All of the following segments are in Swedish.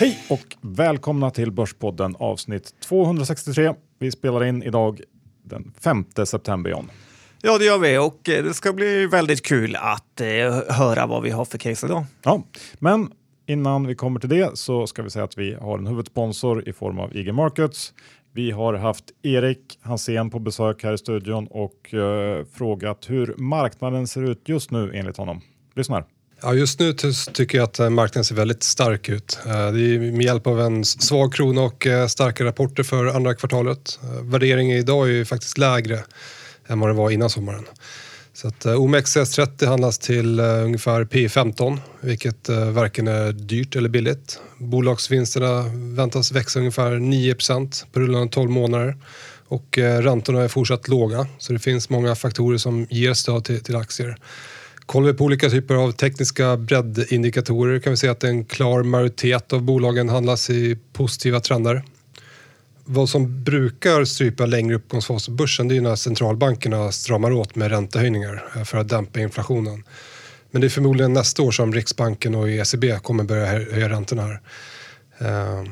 Hej och välkomna till Börspodden avsnitt 263. Vi spelar in idag den 5 september, John. Ja, det gör vi och eh, det ska bli väldigt kul att eh, höra vad vi har för case idag. Ja, men innan vi kommer till det så ska vi säga att vi har en huvudsponsor i form av IG Markets. Vi har haft Erik Hansén på besök här i studion och eh, frågat hur marknaden ser ut just nu enligt honom. Lyssna här. Ja, just nu tycker jag att eh, marknaden ser väldigt stark ut. Eh, det är med hjälp av en svag krona och eh, starka rapporter för andra kvartalet. Värderingen idag är ju faktiskt lägre än vad den var innan sommaren. Så att OMXS30 handlas till ungefär P15, vilket varken är dyrt eller billigt. Bolagsvinsterna väntas växa ungefär 9% på rullande 12 månader och räntorna är fortsatt låga, så det finns många faktorer som ger stöd till, till aktier. Kollar vi på olika typer av tekniska breddindikatorer kan vi se att en klar majoritet av bolagen handlas i positiva trender. Vad som brukar strypa längre uppgångsfas på börsen det är när centralbankerna stramar åt med räntehöjningar för att dämpa inflationen. Men det är förmodligen nästa år som Riksbanken och ECB kommer börja höja räntorna här. Ehm.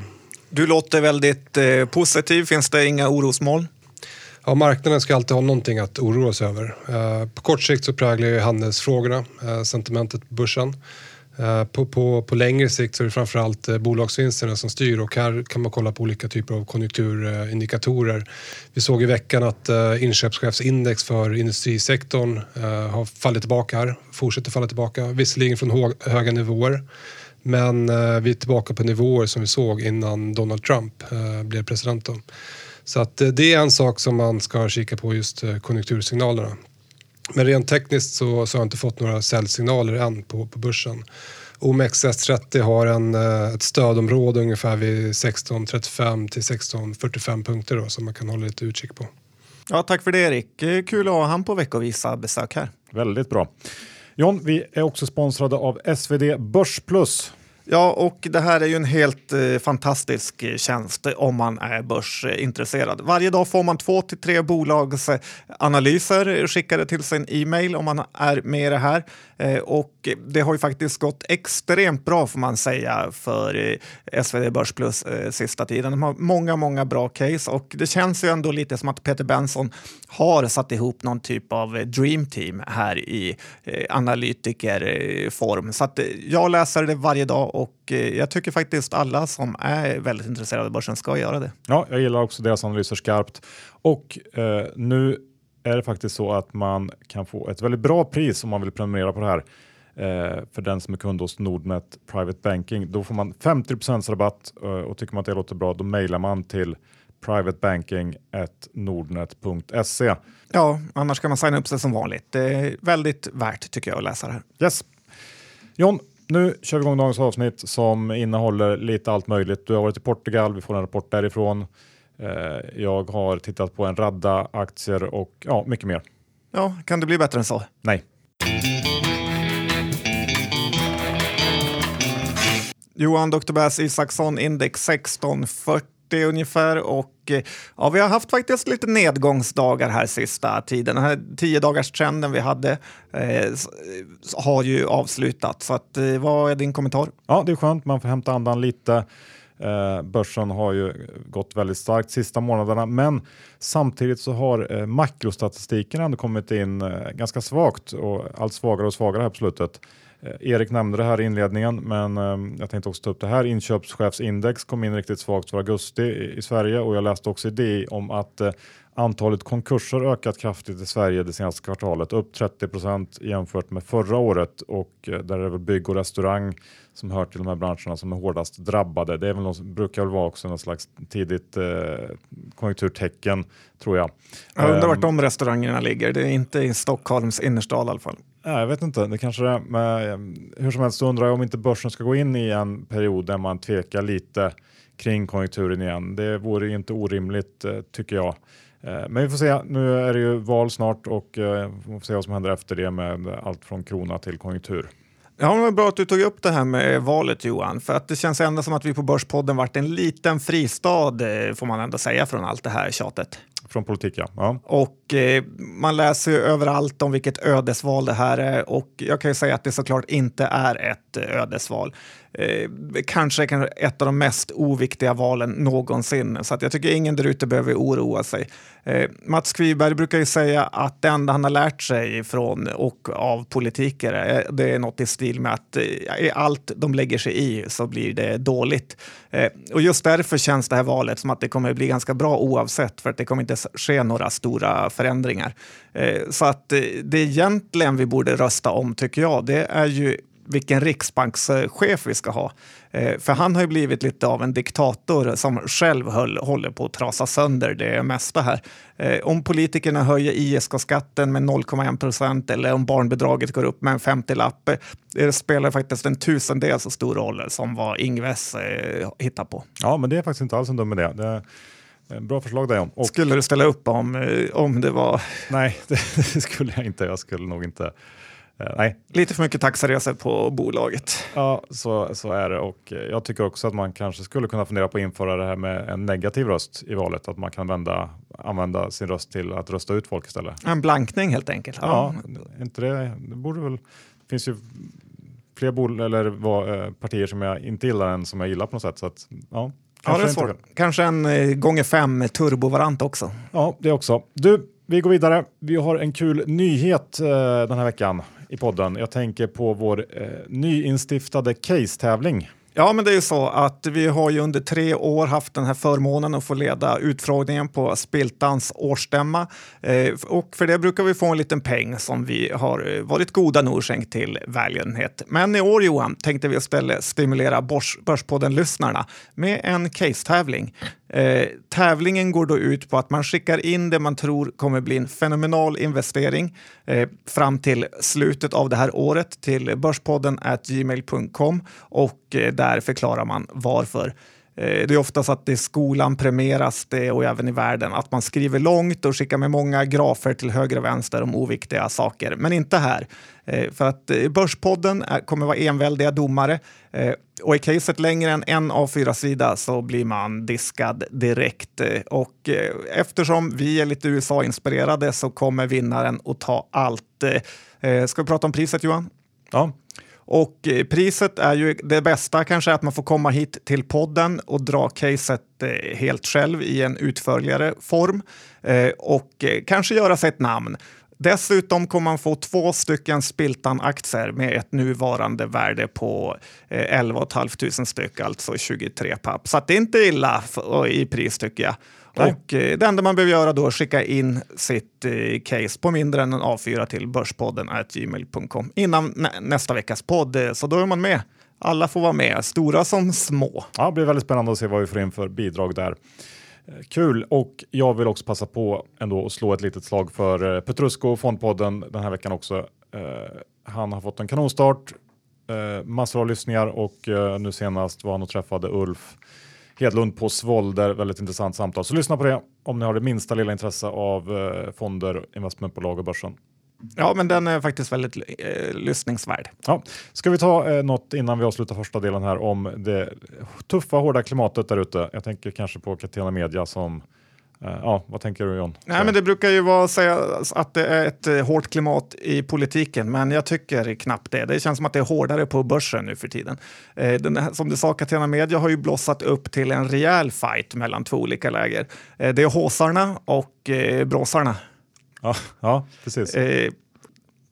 Du låter väldigt eh, positiv. Finns det inga orosmoln? Ja, marknaden ska alltid ha någonting att oroa sig över. Eh, på kort sikt så präglar ju handelsfrågorna eh, sentimentet på börsen. Eh, på, på, på längre sikt så är det framförallt bolagsvinsterna som styr och här kan man kolla på olika typer av konjunkturindikatorer. Vi såg i veckan att inköpschefsindex för industrisektorn har fallit tillbaka här, fortsätter falla tillbaka, visserligen från höga nivåer. Men vi är tillbaka på nivåer som vi såg innan Donald Trump blev president. Då. Så att eh, det är en sak som man ska kika på, just eh, konjunktursignalerna. Men rent tekniskt så, så har jag inte fått några säljsignaler än på, på börsen. OMXS30 har en, eh, ett stödområde ungefär vid 16.35 till 16.45 punkter då, som man kan hålla lite utkik på. Ja, tack för det Erik. Kul att ha han på veckovisa besök här. Väldigt bra. John, vi är också sponsrade av SvD Börsplus. Ja, och det här är ju en helt eh, fantastisk eh, tjänst eh, om man är börsintresserad. Varje dag får man två till tre bolags eh, analyser skickade till sin e-mail om man är med i det här. Eh, och det har ju faktiskt gått extremt bra får man säga för eh, SvD Börs Plus eh, sista tiden. De har många, många bra case och det känns ju ändå lite som att Peter Benson har satt ihop någon typ av dream team här i analytikerform. Så att jag läser det varje dag och jag tycker faktiskt alla som är väldigt intresserade av börsen ska göra det. Ja, jag gillar också deras analyser skarpt och eh, nu är det faktiskt så att man kan få ett väldigt bra pris om man vill prenumerera på det här. Eh, för den som är kund hos Nordnet Private Banking. Då får man 50% rabatt eh, och tycker man att det låter bra då mejlar man till privatebanking.nordnet.se. Ja, annars kan man signa upp sig som vanligt. Det är väldigt värt tycker jag att läsa det här. Yes. John, nu kör vi igång dagens avsnitt som innehåller lite allt möjligt. Du har varit i Portugal, vi får en rapport därifrån. Eh, jag har tittat på en radda aktier och ja, mycket mer. Ja, kan det bli bättre än så? Nej. Johan Dr. Bass Isaksson index 1640 ungefär och eh, ja, vi har haft faktiskt lite nedgångsdagar här sista tiden. Den här tio dagars trenden vi hade eh, eh, har ju avslutats. Så att, eh, vad är din kommentar? Ja, det är skönt. Man får hämta andan lite. Eh, börsen har ju gått väldigt starkt sista månaderna, men samtidigt så har eh, makrostatistiken ändå kommit in eh, ganska svagt och allt svagare och svagare här på slutet. Eh, Erik nämnde det här i inledningen, men eh, jag tänkte också ta upp det här. Inköpschefsindex kom in riktigt svagt för augusti i, Sverige och jag läste också i det om att eh, Antalet konkurser ökat kraftigt i Sverige det senaste kvartalet, upp 30% jämfört med förra året och eh, där är det väl bygg och restaurang som hör till de här branscherna som är hårdast drabbade. Det är väl något, brukar väl vara också något slags tidigt eh, konjunkturtecken tror jag. Jag undrar vart ehm. de restaurangerna ligger. Det är inte i Stockholms innerstad i alla fall. Nej, jag vet inte, det kanske det är. Men, ehm, hur som helst så undrar jag om inte börsen ska gå in i en period där man tvekar lite kring konjunkturen igen. Det vore inte orimligt eh, tycker jag. Eh, men vi får se. Nu är det ju val snart och eh, vi får se vad som händer efter det med allt från krona till konjunktur. Ja, men bra att du tog upp det här med valet Johan, för att det känns ändå som att vi på Börspodden varit en liten fristad får man ändå säga från allt det här tjatet. Från politik ja. ja. Och eh, man läser ju överallt om vilket ödesval det här är och jag kan ju säga att det såklart inte är ett ödesval. Eh, kanske ett av de mest oviktiga valen någonsin. Så att jag tycker ingen där ute behöver oroa sig. Eh, Mats Kviberg brukar ju säga att det enda han har lärt sig från och av politiker eh, det är något i stil med att eh, i allt de lägger sig i så blir det dåligt. Eh, och just därför känns det här valet som att det kommer bli ganska bra oavsett för att det kommer inte ske några stora förändringar. Så att det egentligen vi borde rösta om tycker jag, det är ju vilken riksbankschef vi ska ha. Eh, för han har ju blivit lite av en diktator som själv höll, håller på att trasa sönder det mesta här. Eh, om politikerna höjer ISK-skatten med 0,1 procent eller om barnbidraget går upp med en 50-lapp, eh, det spelar faktiskt en tusendel så stor roll som vad Ingves hittar på. Ja, men det är faktiskt inte alls en dum idé. Det Bra förslag där Och, skulle du ställa upp om, om det var? Nej, det, det skulle jag inte. Jag skulle nog inte nej. Lite för mycket taxiresor på bolaget. Ja, så, så är det och eh, jag tycker också att man kanske skulle kunna fundera på att införa det här med en negativ röst i valet, att man kan vända, använda sin röst till att rösta ut folk istället. En blankning helt enkelt. Ja, ja inte det, det borde väl, det finns ju fler bol eller var, eh, partier som jag inte gillar än som jag gillar på något sätt. Så att, ja, Kanske, ja, det är svårt. kanske en eh, gånger fem turbovariant också. Ja, det också. Du, vi går vidare. Vi har en kul nyhet eh, den här veckan i podden. Jag tänker på vår eh, nyinstiftade case-tävling. Ja, men det är ju så att vi har ju under tre år haft den här förmånen att få leda utfrågningen på Spiltans årsstämma. Eh, och för det brukar vi få en liten peng som vi har eh, varit goda nog skänkt till välgörenhet. Men i år Johan tänkte vi istället stimulera Börspodden-lyssnarna med en case-tävling. Eh, tävlingen går då ut på att man skickar in det man tror kommer bli en fenomenal investering eh, fram till slutet av det här året till börspodden gmail.com och eh, där förklarar man varför. Eh, det är ofta så att i skolan premieras det och även i världen att man skriver långt och skickar med många grafer till höger och vänster om oviktiga saker. Men inte här. Eh, för att eh, Börspodden kommer vara enväldiga domare och är caset längre än en av fyra sida så blir man diskad direkt. Och eftersom vi är lite USA-inspirerade så kommer vinnaren att ta allt. Ska vi prata om priset Johan? Ja. Och eh, priset är ju det bästa kanske att man får komma hit till podden och dra caset eh, helt själv i en utförligare form eh, och kanske göra sig ett namn. Dessutom kommer man få två stycken Spiltan-aktier med ett nuvarande värde på 11 500 styck, alltså 23 papp. Så det är inte illa i pris tycker jag. Och eh, det enda man behöver göra då är att skicka in sitt eh, case på mindre än en A4 till börspodden gmail.com innan nä nästa veckas podd. Eh, så då är man med. Alla får vara med, stora som små. Ja, det blir väldigt spännande att se vad vi får in för bidrag där. Kul och jag vill också passa på ändå att slå ett litet slag för Petrusco och Fondpodden den här veckan också. Han har fått en kanonstart, massor av lyssningar och nu senast var han och träffade Ulf Hedlund på Svolder. Väldigt intressant samtal. Så lyssna på det om ni har det minsta lilla intresse av eh, fonder, investmentbolag och börsen. Ja, men den är faktiskt väldigt eh, lyssningsvärd. Ja. Ska vi ta eh, något innan vi avslutar första delen här om det tuffa, hårda klimatet där ute? Jag tänker kanske på Catena Media som ja, vad tänker du John? Nej, men det brukar ju vara säga att det är ett eh, hårt klimat i politiken, men jag tycker knappt det. Det känns som att det är hårdare på börsen nu för tiden. Eh, den, som du sa, Catena Media har ju blossat upp till en rejäl fight mellan två olika läger. Det är håsarna och bråsarna. Ja, ja precis.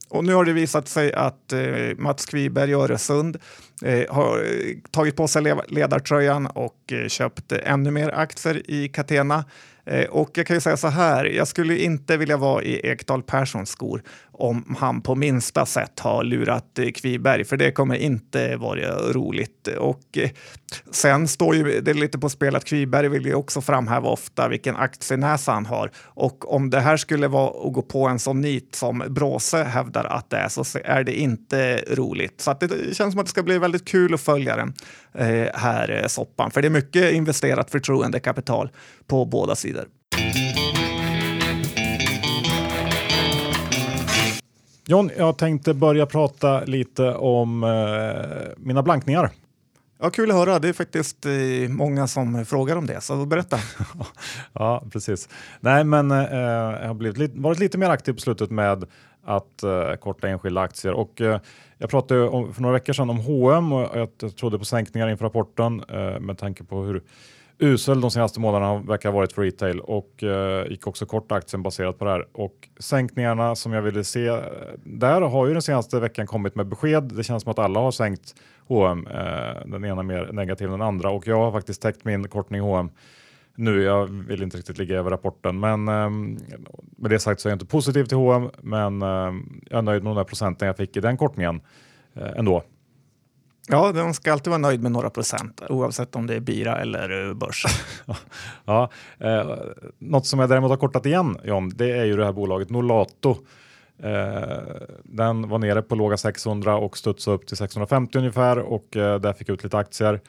Och nu har det visat sig att eh, Mats Kviberg i Öresund eh, har tagit på sig ledartröjan och eh, köpt ännu mer aktier i Catena. Eh, och jag kan ju säga så här, jag skulle inte vilja vara i Ekdal Perssons skor om han på minsta sätt har lurat eh, Kviberg, för det kommer inte vara roligt. Och eh, sen står ju det lite på spel att Kviberg vill ju också framhäva ofta vilken aktienäsa han har. Och om det här skulle vara att gå på en sån nit som Bråse hävdar att det är så är det inte roligt. Så det känns som att det ska bli väldigt kul att följa den eh, här soppan, för det är mycket investerat förtroendekapital på båda sidor. John, jag tänkte börja prata lite om eh, mina blankningar. Ja, kul att höra. Det är faktiskt eh, många som frågar om det, så berätta. ja, precis. Nej, men eh, jag har blivit, varit lite mer aktiv på slutet med att uh, korta enskilda aktier. Och, uh, jag pratade om, för några veckor sedan om H&M och jag, trodde på sänkningar inför rapporten uh, med tanke på hur usel de senaste månaderna verkar ha varit för retail och eh, gick också kort aktien baserat på det här. Och sänkningarna som jag ville se, eh, där har ju den senaste veckan kommit med besked. Det känns som att alla har sänkt H&M, eh, den ena mer negativ än den andra och jag har faktiskt täckt min kortning H&M nu. Jag vill inte riktigt ligga över rapporten, men eh, med det sagt så är jag inte positiv till H&M, men eh, jag är nöjd med de där procenten jag fick i den kortningen eh, ändå. Ja, man ska alltid vara nöjd med några procent oavsett om det är bira eller eh, börs. ja, eh, något som jag däremot har kortat igen John, det är ju det här bolaget Nolato. Eh, den var nere på låga 600 och studsade upp till 650 ungefär och eh, där fick jag ut lite aktier.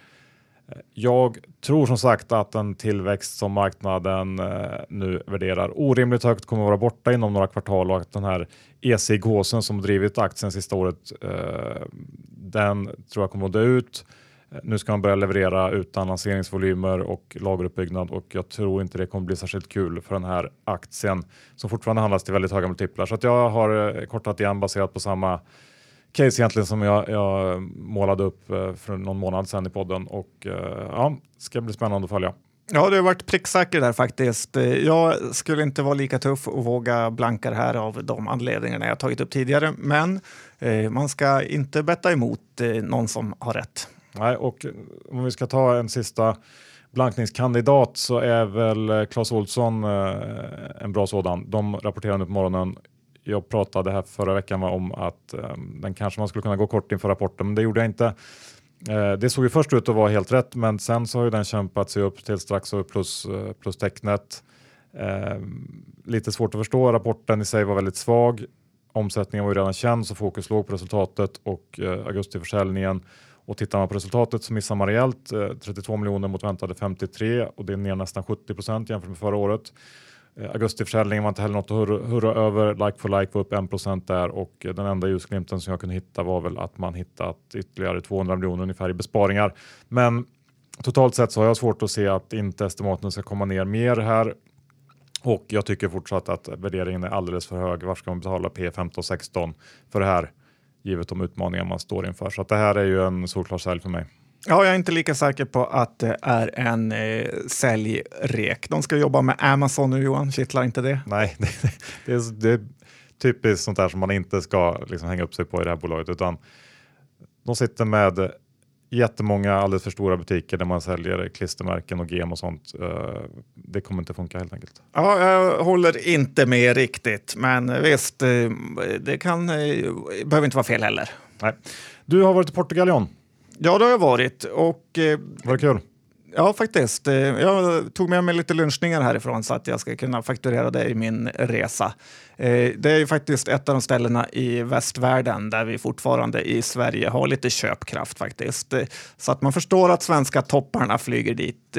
Jag tror som sagt att en tillväxt som marknaden eh, nu värderar orimligt högt kommer att vara borta inom några kvartal och att den här EC-gåsen som drivit aktien sista året, eh, den tror jag kommer att dö ut. Nu ska man börja leverera utan lanseringsvolymer och lageruppbyggnad och jag tror inte det kommer bli särskilt kul för den här aktien som fortfarande handlas till väldigt höga multiplar. Så att jag har eh, kortat igen baserat på samma case egentligen som jag, jag målade upp eh, för någon månad sedan i podden och eh, ja, ska bli spännande att följa. Ja, du har varit pricksäker där faktiskt. Jag skulle inte vara lika tuff och våga blanka det här av de anledningarna jag tagit upp tidigare. Men eh, man ska inte betta emot eh, någon som har rätt. Nej, och om vi ska ta en sista blankningskandidat så är väl Clas Olsson eh, en bra sådan. De rapporterade nu på morgonen jag pratade här förra veckan om att ehm, den kanske man skulle kunna gå kort inför rapporten, men det gjorde jag inte. Eh, det såg ju först ut att vara helt rätt, men sen så har ju den kämpat sig upp till strax över plus, eh, plus tecknet. Ehm, lite svårt att förstå. Rapporten i sig var väldigt svag. Omsättningen var ju redan känd så fokus låg på resultatet och eh, uh, augustiförsäljningen. Och tittar man på resultatet så missar man rejält. 32 miljoner mot väntade 53 och det är ner nästan 70 procent jämfört med förra året. Eh, Augustiförsäljningen var inte heller något att hurra, hurra över. Like for like var upp 1 där och den enda ljusglimten som jag kunde hitta var väl att man hittat ytterligare 200 miljoner ungefär i besparingar. Men totalt sett så har jag svårt att se att inte estimaten ska komma ner mer här. Och jag tycker fortsatt att värderingen är alldeles för hög. Var ska man betala P 15 16 för det här? Givet de utmaningar man står inför. Så att det här är ju en solklar sälj för mig. Ja, jag är inte lika säker på att det är en eh, säljrek. De ska jobba med Amazon nu Johan, kittlar inte det? Nej, det, det, är, det är typiskt sånt där som man inte ska liksom, hänga upp sig på i det här bolaget, utan de sitter med jättemånga alldeles för stora butiker där man säljer klistermärken och gem och sånt. Eh, det kommer inte funka helt enkelt. Ja, jag håller inte med riktigt, men visst, eh, det kan, eh, behöver inte vara fel heller. Nej. Du har varit i Portugal John. Ja, det har jag varit. Och, eh, Var det kul? Ja, faktiskt. Eh, jag tog med mig lite lunchningar härifrån så att jag ska kunna fakturera det i min resa. Eh, det är ju faktiskt ett av de ställena i västvärlden där vi fortfarande i Sverige har lite köpkraft faktiskt. Eh, så att man förstår att svenska topparna flyger dit.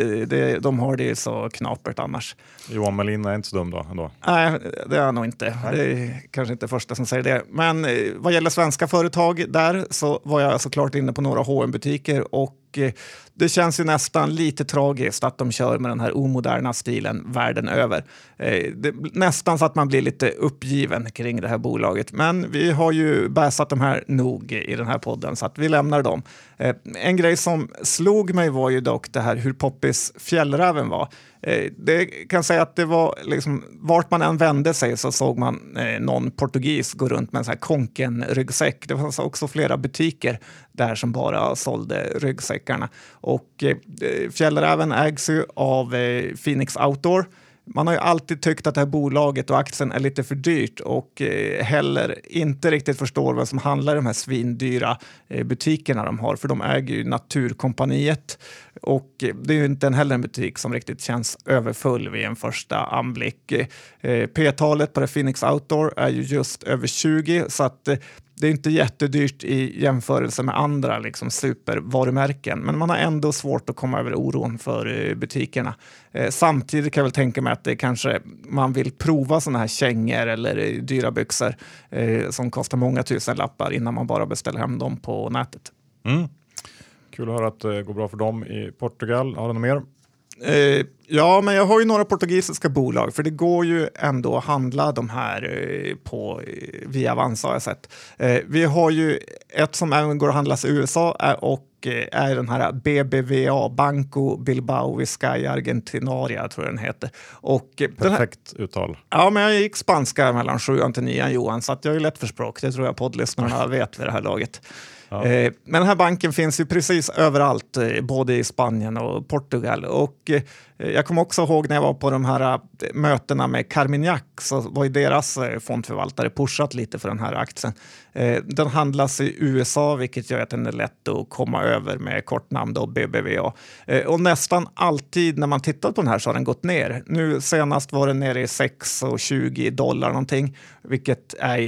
De har det så knapert annars. Johan Melin är inte så dum då? Ändå. Nej, det är han nog inte. Nej. Det är kanske inte första som säger det. Men vad gäller svenska företag där så var jag såklart inne på några hm butiker och Eh, det känns ju nästan lite tragiskt att de kör med den här omoderna stilen världen över. Eh, det, nästan så att man blir lite uppgiven kring det här bolaget. Men vi har ju bäsat de här nog i den här podden så att vi lämnar dem. Eh, en grej som slog mig var ju dock det här hur poppis fjällräven var. Eh, det kan säga att det var liksom, vart man än vände sig så såg man eh, någon portugis gå runt med en sån här konken-ryggsäck. Det fanns också flera butiker där som bara sålde ryggsäckarna. Och eh, eh Fjällräven ägs ju av eh, Phoenix Outdoor man har ju alltid tyckt att det här bolaget och aktien är lite för dyrt och eh, heller inte riktigt förstår vad som handlar i de här svindyra eh, butikerna de har, för de äger ju Naturkompaniet och eh, det är ju inte heller en butik som riktigt känns överfull vid en första anblick. Eh, p-talet på det Phoenix Outdoor är ju just över 20 så att eh, det är inte jättedyrt i jämförelse med andra liksom, supervarumärken, men man har ändå svårt att komma över oron för eh, butikerna. Eh, samtidigt kan jag väl tänka mig att det kanske man vill prova sådana här kängor eller eh, dyra byxor eh, som kostar många tusen lappar innan man bara beställer hem dem på nätet. Mm. Kul att höra att det går bra för dem i Portugal. Har du något mer? Eh, ja, men jag har ju några portugisiska bolag, för det går ju ändå att handla de här eh, på, eh, via Avanza har jag sett. Eh, vi har ju ett som även går att handlas i USA är, och eh, är den här BBVA, Banco Bilbao Vizcaya Argentinaria, tror jag den heter. Och eh, den här, Perfekt uttal. Ja, men jag gick spanska mellan sjuan till nian Johan, så att jag är lätt för språk. Det tror jag poddlyssnarna vet vid det här laget. Ja. Eh, men den här banken finns ju precis överallt, eh, både i Spanien och Portugal. Och eh, jag kommer också ihåg när jag var på de här eh, mötena med Carmignac så var ju deras eh, fondförvaltare pushat lite för den här aktien. Eh, den handlas i USA, vilket gör att den är lätt att komma över med kortnamn då, BBVA. Och nästan alltid när man tittar på den här så har den gått ner. Nu senast var den nere i 6,20 dollar någonting, vilket är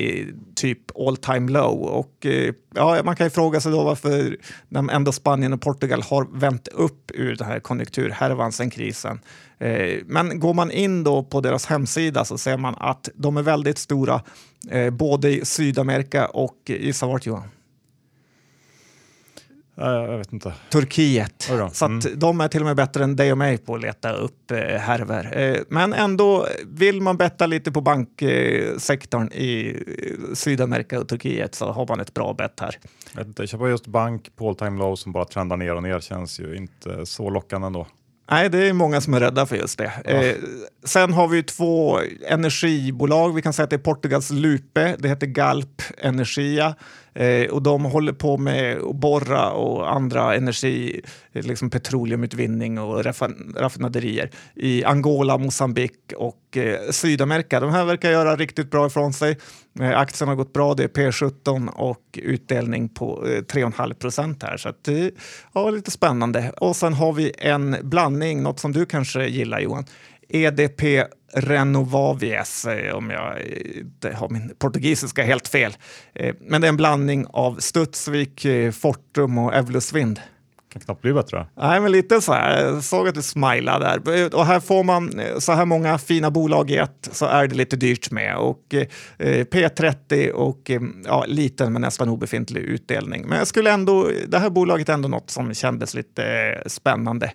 typ all time low. Och eh, ja, man kan ju fråga sig då varför när ändå Spanien och Portugal har vänt upp ur den här konjunkturhärvan sen krisen. Eh, men går man in då på deras hemsida så ser man att de är väldigt stora eh, både i Sydamerika och gissa vart Johan? Jag vet inte. Turkiet. Då. Så Mm. de är till och med bättre än dig och mig på att leta upp eh, härvor. Eh, men ändå, vill man betta lite på banksektorn i Sydamerika och Turkiet så har man ett bra bett här. Jag vet inte. Köpa just bank på all time low som bara trendar ner och ner känns ju inte så lockande ändå. Nej, det är många som är rädda för just det. Eh, sen har vi två energibolag. Vi kan säga att det är Portugals Lupe. Det heter Galp Energia. Eh, och de håller på med att borra och andra energi, eh, liksom petroleumutvinning och raffin- raffinaderier i Angola, Mosambik och eh, Sydamerika. De här verkar göra riktigt bra ifrån sig. Eh, aktien har gått bra, det är P17 och utdelning på eh, 3,5 procent här. Så att, eh, ja, lite spännande. Och sen har vi en blandning, något som du kanske gillar Johan. EDP Renovavies, eh, om jag eh, inte har min portugisiska helt fel. Eh, Men det är en blandning av Studsvik, eh, Fortum och Evolusvind. Kan knappt bli bättre. Nej, men lite så här. Jag såg att du smilade där. Och här får man eh, så här många fina bolag i ett så är det lite dyrt med. Och eh, P30 och eh, ja, liten men nästan obefintlig utdelning. Men jag skulle ändå, det här bolaget är ändå något som kändes lite eh, spännande.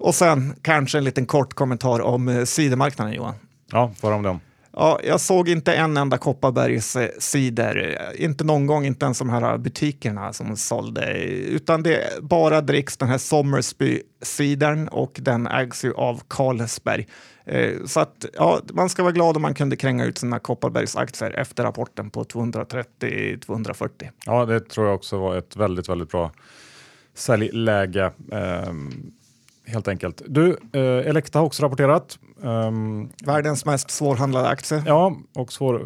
Och sen kanske en liten kort kommentar om eh, cidermarknaden Johan. Ja, vad om dem? Ja, jag såg inte en enda Kopparbergs eh, cider, Eh, inte någon gång, inte ens de här butikerna som sålde, eh, utan det bara dricks den här Sommersby-cidern och den ägs ju av Carlsberg. Eh, Så att ja, man ska vara glad om man kunde kränga ut sina Kopparbergs aktier efter rapporten på 230-240. Ja, det tror jag också var ett väldigt, väldigt bra säljläge. ehm, helt enkelt. Du, eh, Elekta har också rapporterat. Ehm, Världens mest svårhandlade aktie. Ja, och svår,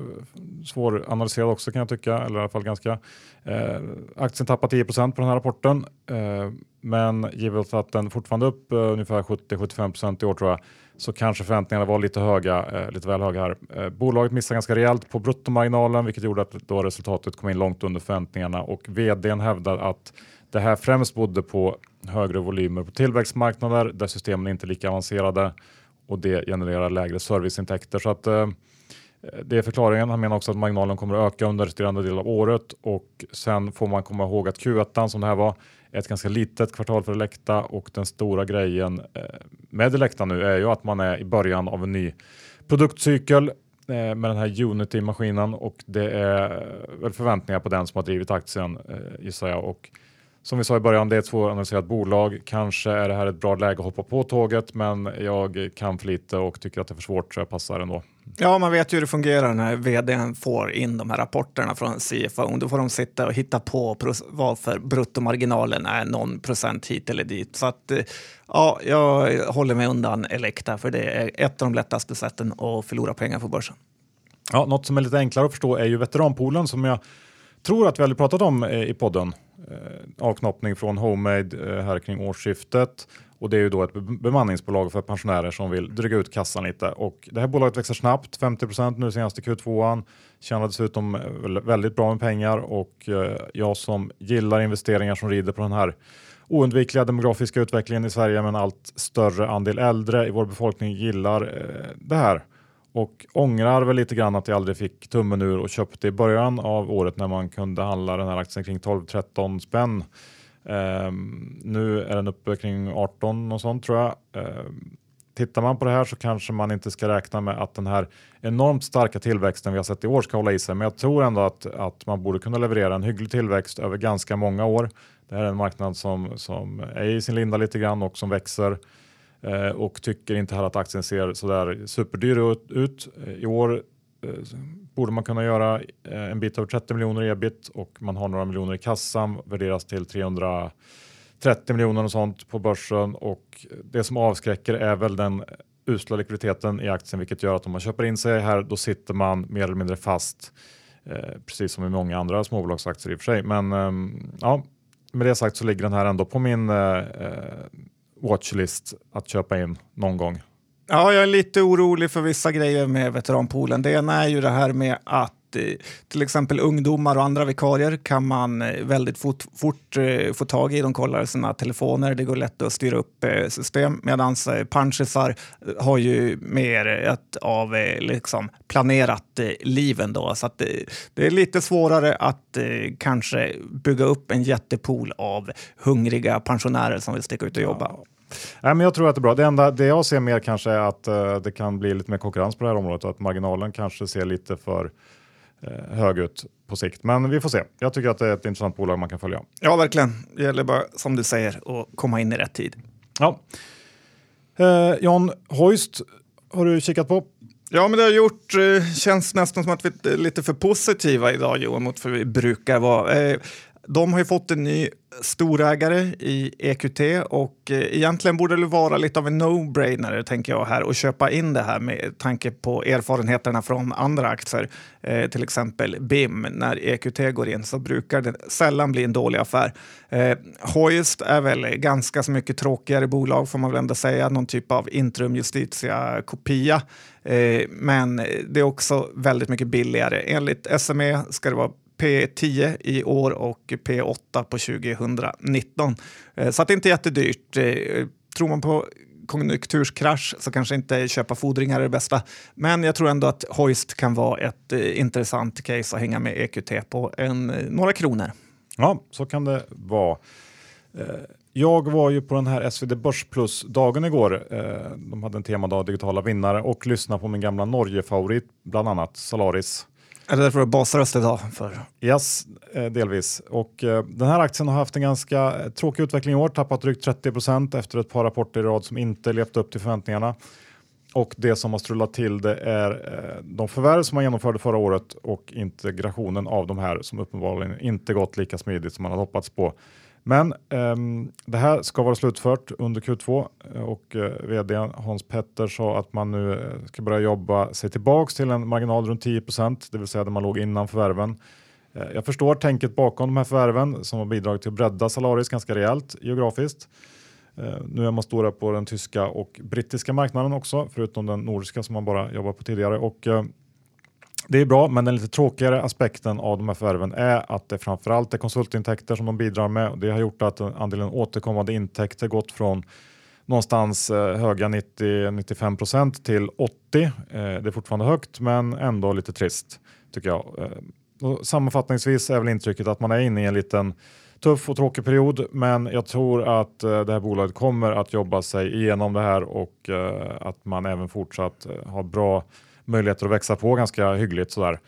svåranalyserad också kan jag tycka, eller i alla fall ganska. Eh, aktien tappar 10% på den här rapporten, eh, men givet att den fortfarande är upp eh, ungefär 70-75% i år tror jag, så kanske förväntningarna var lite höga, eh, lite väl höga här. Eh, bolaget missade ganska rejält på bruttomarginalen, vilket gjorde att då resultatet kom in långt under förväntningarna och vdn hävdar att det här främst bodde på högre volymer på tillväxtmarknader där systemen inte är lika avancerade och det genererar lägre serviceintäkter. Så att, eh, det är förklaringen. Han menar också att marginalen kommer att öka under resterande del av året och sen får man komma ihåg att Q1 som det här var är ett ganska litet kvartal för Elekta och den stora grejen eh, med Elekta nu är ju att man är i början av en ny produktcykel eh, med den här Unity-maskinen och det är eh, väl förväntningar på den som har drivit aktien eh, gissar jag. Och som vi sa i början, det är ett svåranalyserat bolag. Kanske är det här ett bra läge att hoppa på tåget, men jag kan för lite och tycker att det är för svårt så jag passar ändå. Ja, man vet ju hur det fungerar när vdn får in de här rapporterna från CFO. Då får de sitta och hitta på varför bruttomarginalen är någon procent hit eller dit. Så att, eh, ja, jag håller mig undan Elekta för det är ett av de lättaste sätten att förlora pengar på börsen. Ja, något som är lite enklare att förstå är ju veteranpoolen som jag tror att vi hade pratat om eh, i podden. Eh, avknoppning från Homemade eh, här kring årsskiftet. Och det är ju då ett bemanningsbolag för pensionärer som vill dryga ut kassan lite. Och det här bolaget växer snabbt, 50% nu senaste Q2an, tjänar dessutom eh, väldigt bra med pengar. Och eh, jag som gillar investeringar som rider på den här oundvikliga demografiska utvecklingen i Sverige med en allt större andel äldre i vår befolkning gillar eh, det här och ångrar väl lite grann att jag aldrig fick tummen ur och köpte i början av året när man kunde handla den här aktien kring 12-13 spänn. Um, nu är den uppe kring 18 och sånt tror jag. Um, tittar man på det här så kanske man inte ska räkna med att den här enormt starka tillväxten vi har sett i år ska hålla i sig. Men jag tror ändå att, att man borde kunna leverera en hygglig tillväxt över ganska många år. Det här är en marknad som, som är i sin linda lite grann och som växer Eh, och tycker inte heller att aktien ser sådär superdyr ut. Eh, I år eh, borde man kunna göra en bit över 30 miljoner i ebit och man har några miljoner i kassan, värderas till 300 30 miljoner och sånt på börsen och det som avskräcker är väl den usla likviditeten i aktien vilket gör att om man köper in sig här då sitter man mer eller mindre fast. Eh, precis som i många andra småbolagsaktier i och för sig. Men eh, ja, med det sagt så ligger den här ändå på min eh, watchlist att köpa in någon gång. Ja, jag är lite orolig för vissa grejer med veteranpoolen. Det ena är ju det här med att till exempel ungdomar och andra vikarier kan man eh, väldigt fort, fort eh, få tag i. De kollar sina telefoner, det går lätt att styra upp eh, system. Medan punchisar har ju mer ett av liksom planerat liven då. Så det är lite svårare att kanske bygga upp en jättepool av hungriga pensionärer som vill sticka ut och jobba. Ja. Nej, men jag tror att det är bra. Det enda det jag ser mer kanske är att uh, det kan bli lite mer konkurrens på det här området och att marginalen kanske ser lite för Eh, hög ut på sikt. Men vi får se. Jag tycker att det är ett intressant bolag man kan följa. Ja, verkligen. Det gäller bara, som du säger, att komma in i rätt tid. Ja. Eh, Jan Hoist har du kikat på? Ja, men det har gjort. Eh, känns nästan som att vi är lite för positiva idag, Johan, mot vad vi brukar vara. Eh, de har ju fått en ny storägare i EQT och eh, egentligen borde det vara lite av en no-brainer tänker jag här och köpa in det här med tanke på erfarenheterna från andra aktier. Eh, till exempel BIM. När EQT går in så brukar det sällan bli en dålig affär. Eh, Hoist är väl ganska så mycket tråkigare bolag får man väl ändå säga. Någon typ av intrum justitia kopia. Eh, men det är också väldigt mycket billigare. Enligt SME ska det vara P10 i år och P8 på 2019. Eh, så att det är inte jättedyrt. Eh, tror man på konjunkturskrasch så kanske inte köpa fordringar är det bästa. Men jag tror ändå att Hoist kan vara ett eh, intressant case att hänga med EQT på en, några kronor. Ja, så kan det vara. Jag var ju på den här SvD Börs Plus-dagen igår. De hade en temadag digitala vinnare och lyssnade på min gamla Norge-favorit, bland annat Salaris. Är det därför du har basröst idag? För? Yes, eh, delvis. Och, eh, den här aktien har haft en ganska eh, tråkig utveckling i år, tappat drygt 30 procent efter ett par rapporter i rad som inte levt upp till förväntningarna. Och det som har strulat till det är de förvärv som man genomförde förra året och integrationen av de här som uppenbarligen inte gått lika smidigt som man hade hoppats på. Men um, det här ska vara slutfört under Q2 eh, och eh, uh, vd Hans Petter sa att man nu eh, ska börja jobba sig tillbaks till en marginal runt 10% det vill säga där man låg innan förvärven. Uh, jag förstår tänket bakom de här förvärven som har bidragit till att bredda Salaris ganska rejält geografiskt. Uh, nu är man stora på den tyska och brittiska marknaden också, förutom den nordiska som man bara jobbar på tidigare. Och, det är bra, men den lite tråkigare aspekten av de här förvärven är att det framförallt är konsultintäkter som de bidrar med. Det har gjort att andelen återkommande intäkter gått från någonstans eh, höga 90-95 procent till 80. Eh, det är fortfarande högt, men ändå lite trist tycker jag. Eh, och sammanfattningsvis är väl intrycket att man är inne i en liten tuff och tråkig period, men jag tror att det här bolaget kommer att jobba sig igenom det här och att man även fortsatt har bra möjligheter att växa på ganska hyggligt. Sådär.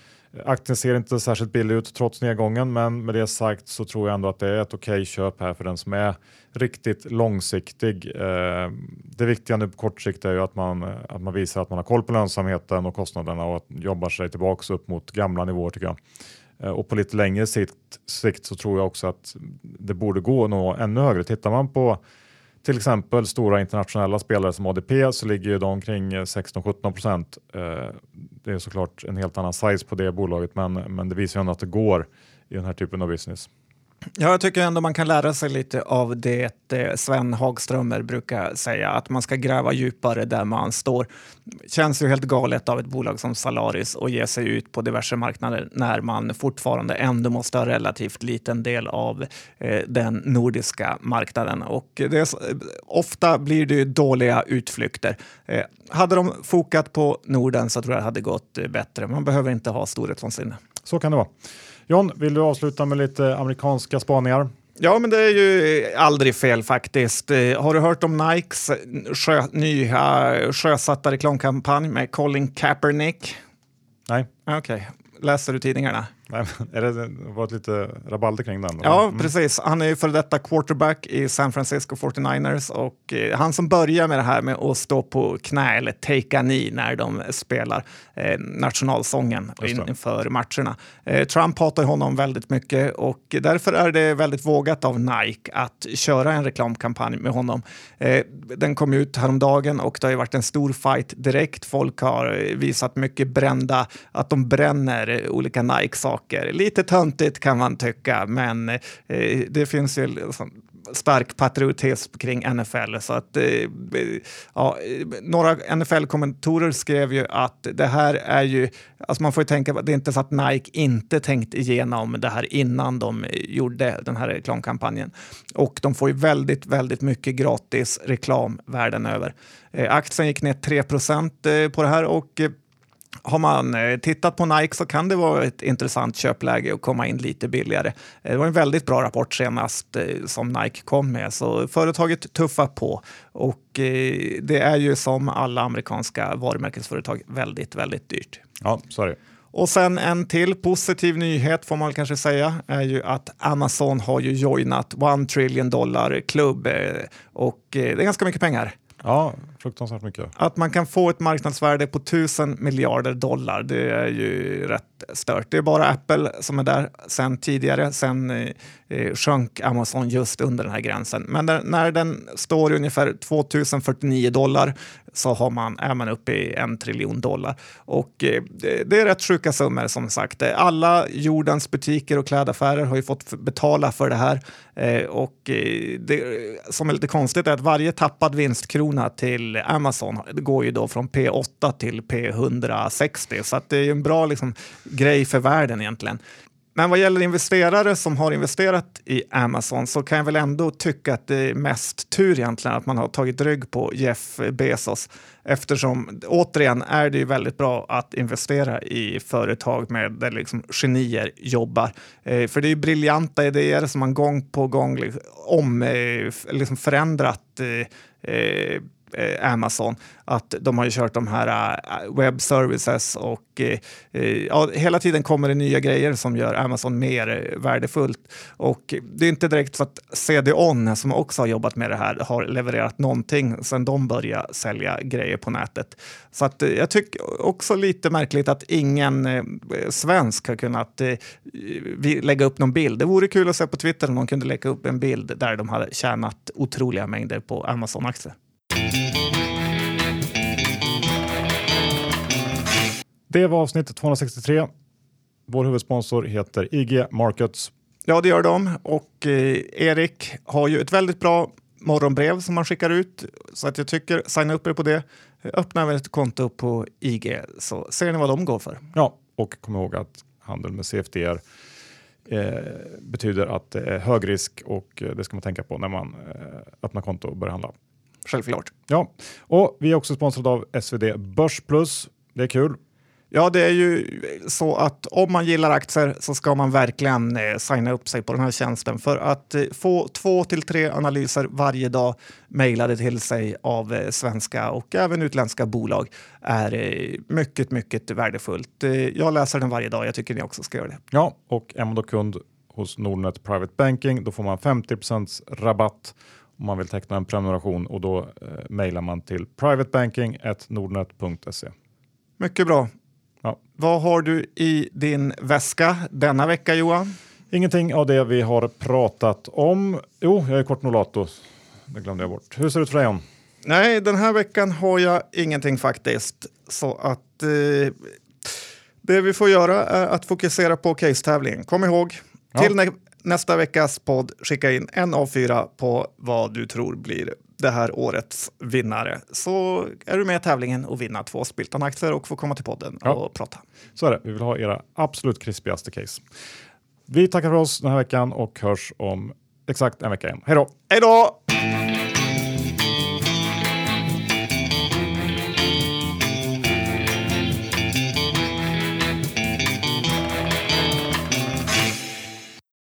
Aktien ser inte särskilt billig ut trots nedgången, men med det sagt så tror jag ändå att det är ett okej okay köp här för den som är riktigt långsiktig. Eh, det viktiga nu på kort sikt är ju att man, att man visar att man har koll på lönsamheten och kostnaderna och att jobbar sig tillbaks upp mot gamla nivåer tycker jag. Eh, och på lite längre sikt, sikt så tror jag också att det borde gå att nå ännu högre. Tittar man på till exempel stora internationella spelare som ADP så ligger ju de kring eh, 16-17 procent. Eh, det är såklart en helt annan size på det bolaget men, men det visar ju ändå att det går i den här typen av business. Ja, jag tycker ändå man kan lära sig lite av det Sven Hagströmer brukar säga, att man ska gräva djupare där man står. Känns ju helt galet av ett bolag som Salaris att ge sig ut på diverse marknader när man fortfarande ändå måste ha relativt liten del av eh, den nordiska marknaden. Och det är, eh, ofta blir det dåliga utflykter. Eh, hade de fokat på Norden så tror jag det hade gått eh, bättre. Man behöver inte ha storhetsvansinne. Så kan det vara. John, vill du avsluta med lite amerikanska spaningar? Ja, men det är ju aldrig fel faktiskt. Eh, har du hört om Nikes sjö, nya sjösatta reklamkampanj med Colin Kaepernick? Nej. Okej, okay. läser du tidningarna? Nej, är det varit lite rabalder kring den? Ja, mm. precis. Han är ju för detta quarterback i San Francisco 49ers och eh, han som börjar med det här med att stå på knä eller take a knee när de spelar eh, nationalsången inför matcherna. Eh, Trump hatar honom väldigt mycket och därför är det väldigt vågat av Nike att köra en reklamkampanj med honom. Eh, den kom ut häromdagen och det har ju varit en stor fight direkt. Folk har visat mycket brända, att de bränner olika Nike-saker saker. Lite töntigt kan man tycka, men eh, det finns ju liksom stark patriotism kring NFL. Så att, eh, ja, några NFL-kommentatorer skrev ju att det här är ju, alltså man får ju tänka, det är inte så att Nike inte tänkt igenom det här innan de gjorde den här reklamkampanjen. Och de får ju väldigt, väldigt mycket gratis reklam världen över. Eh, aktien gick ner 3 eh, på det här och eh, har man eh, tittat på Nike så kan det vara ett intressant köpläge att komma in lite billigare. Eh, det var en väldigt bra rapport senast eh, som Nike kom med, så företaget tuffar på. Och det är ju som alla amerikanska varumärkesföretag väldigt, väldigt dyrt. Ja, så är det. Och sen en till positiv nyhet får man kanske säga är ju att Amazon har ju joinat One trillion dollar klubb och det är ganska mycket pengar. Ja, fruktansvärt mycket. Att man kan få ett marknadsvärde på tusen miljarder dollar, det är ju rätt stört. Det är bara Apple som är där sen tidigare. Sen eh, sjönk Amazon just under den här gränsen. Men där, när den står i ungefär 2049 dollar så har man, är man uppe i en triljon dollar. Och eh, det är rätt sjuka summor som sagt. Alla jordens butiker och klädaffärer har ju fått betala för det här. Eh, och eh, det som är lite konstigt är att varje tappad vinstkrona till Amazon går ju då från P8 till P160. Så att det är ju en bra liksom, grej för världen egentligen. Men vad gäller investerare som har investerat i Amazon så kan jag väl ändå tycka att det är mest tur egentligen att man har tagit rygg på Jeff Bezos eftersom återigen är det ju väldigt bra att investera i företag med där liksom genier jobbar. Eh, för det är ju briljanta idéer som man gång på gång liksom, om, eh, liksom förändrat eh eh, Eh, Amazon, att de har ju kört de här eh, web services och eh, ja, hela tiden kommer det nya grejer som gör Amazon mer värdefullt. Och det är inte direkt så att CDON som också har jobbat med det här, har levererat någonting sedan de började sälja grejer på nätet. Så att, jag tycker också lite märkligt att ingen eh, svensk har kunnat eh, lägga upp någon bild. Det vore kul att se på Twitter om någon kunde lägga upp en bild där de hade tjänat otroliga mängder på Amazon-aktier. Det var avsnitt 263. Vår huvudsponsor heter IG Markets. Ja, det gör de. Och eh, Erik har ju ett väldigt bra morgonbrev som man skickar ut. Så att jag tycker, signa upp er på det. Öppna även ett konto på IG så ser ni vad de går för. Ja, och kom ihåg att handel med CFDR eh, betyder att det är hög risk och eh, det ska man tänka på när man eh, öppnar konto och börjar handla. Självklart. Ja, och vi är också sponsrade av SvD Börs Plus. Det är kul. Ja, det är ju så att om man gillar aktier så ska man verkligen eh, signa upp sig på den här tjänsten för att eh, få två till tre analyser varje dag mejlade till sig av eh, svenska och även utländska bolag är eh, mycket, mycket värdefullt. Eh, jag läser den varje dag. Jag tycker ni också ska göra det. Ja, och är man då kund hos Nordnet Private Banking, då får man 50% rabatt om man vill teckna en prenumeration och då eh, mejlar man till privatebanking.nordnet.se. Mycket bra. Ja. Vad har du i din väska denna vecka Johan? Ingenting av det vi har pratat om. Jo, jag är kort Nolato. Det glömde jag bort. Hur ser det ut för dig? Nej, den här veckan har jag ingenting faktiskt. Så att eh, det vi får göra är att fokusera på case-tävlingen. Kom ihåg, ja. till nä nästa veckas podd skicka in en av fyra på vad du tror blir det här årets vinnare så är du med i tävlingen och vinna två Spiltan-aktier och få komma till podden ja. och prata. Så är det. Vi vill ha era absolut krispigaste case. Vi tackar för oss den här veckan och hörs om exakt en vecka igen. Hej då! Hej då!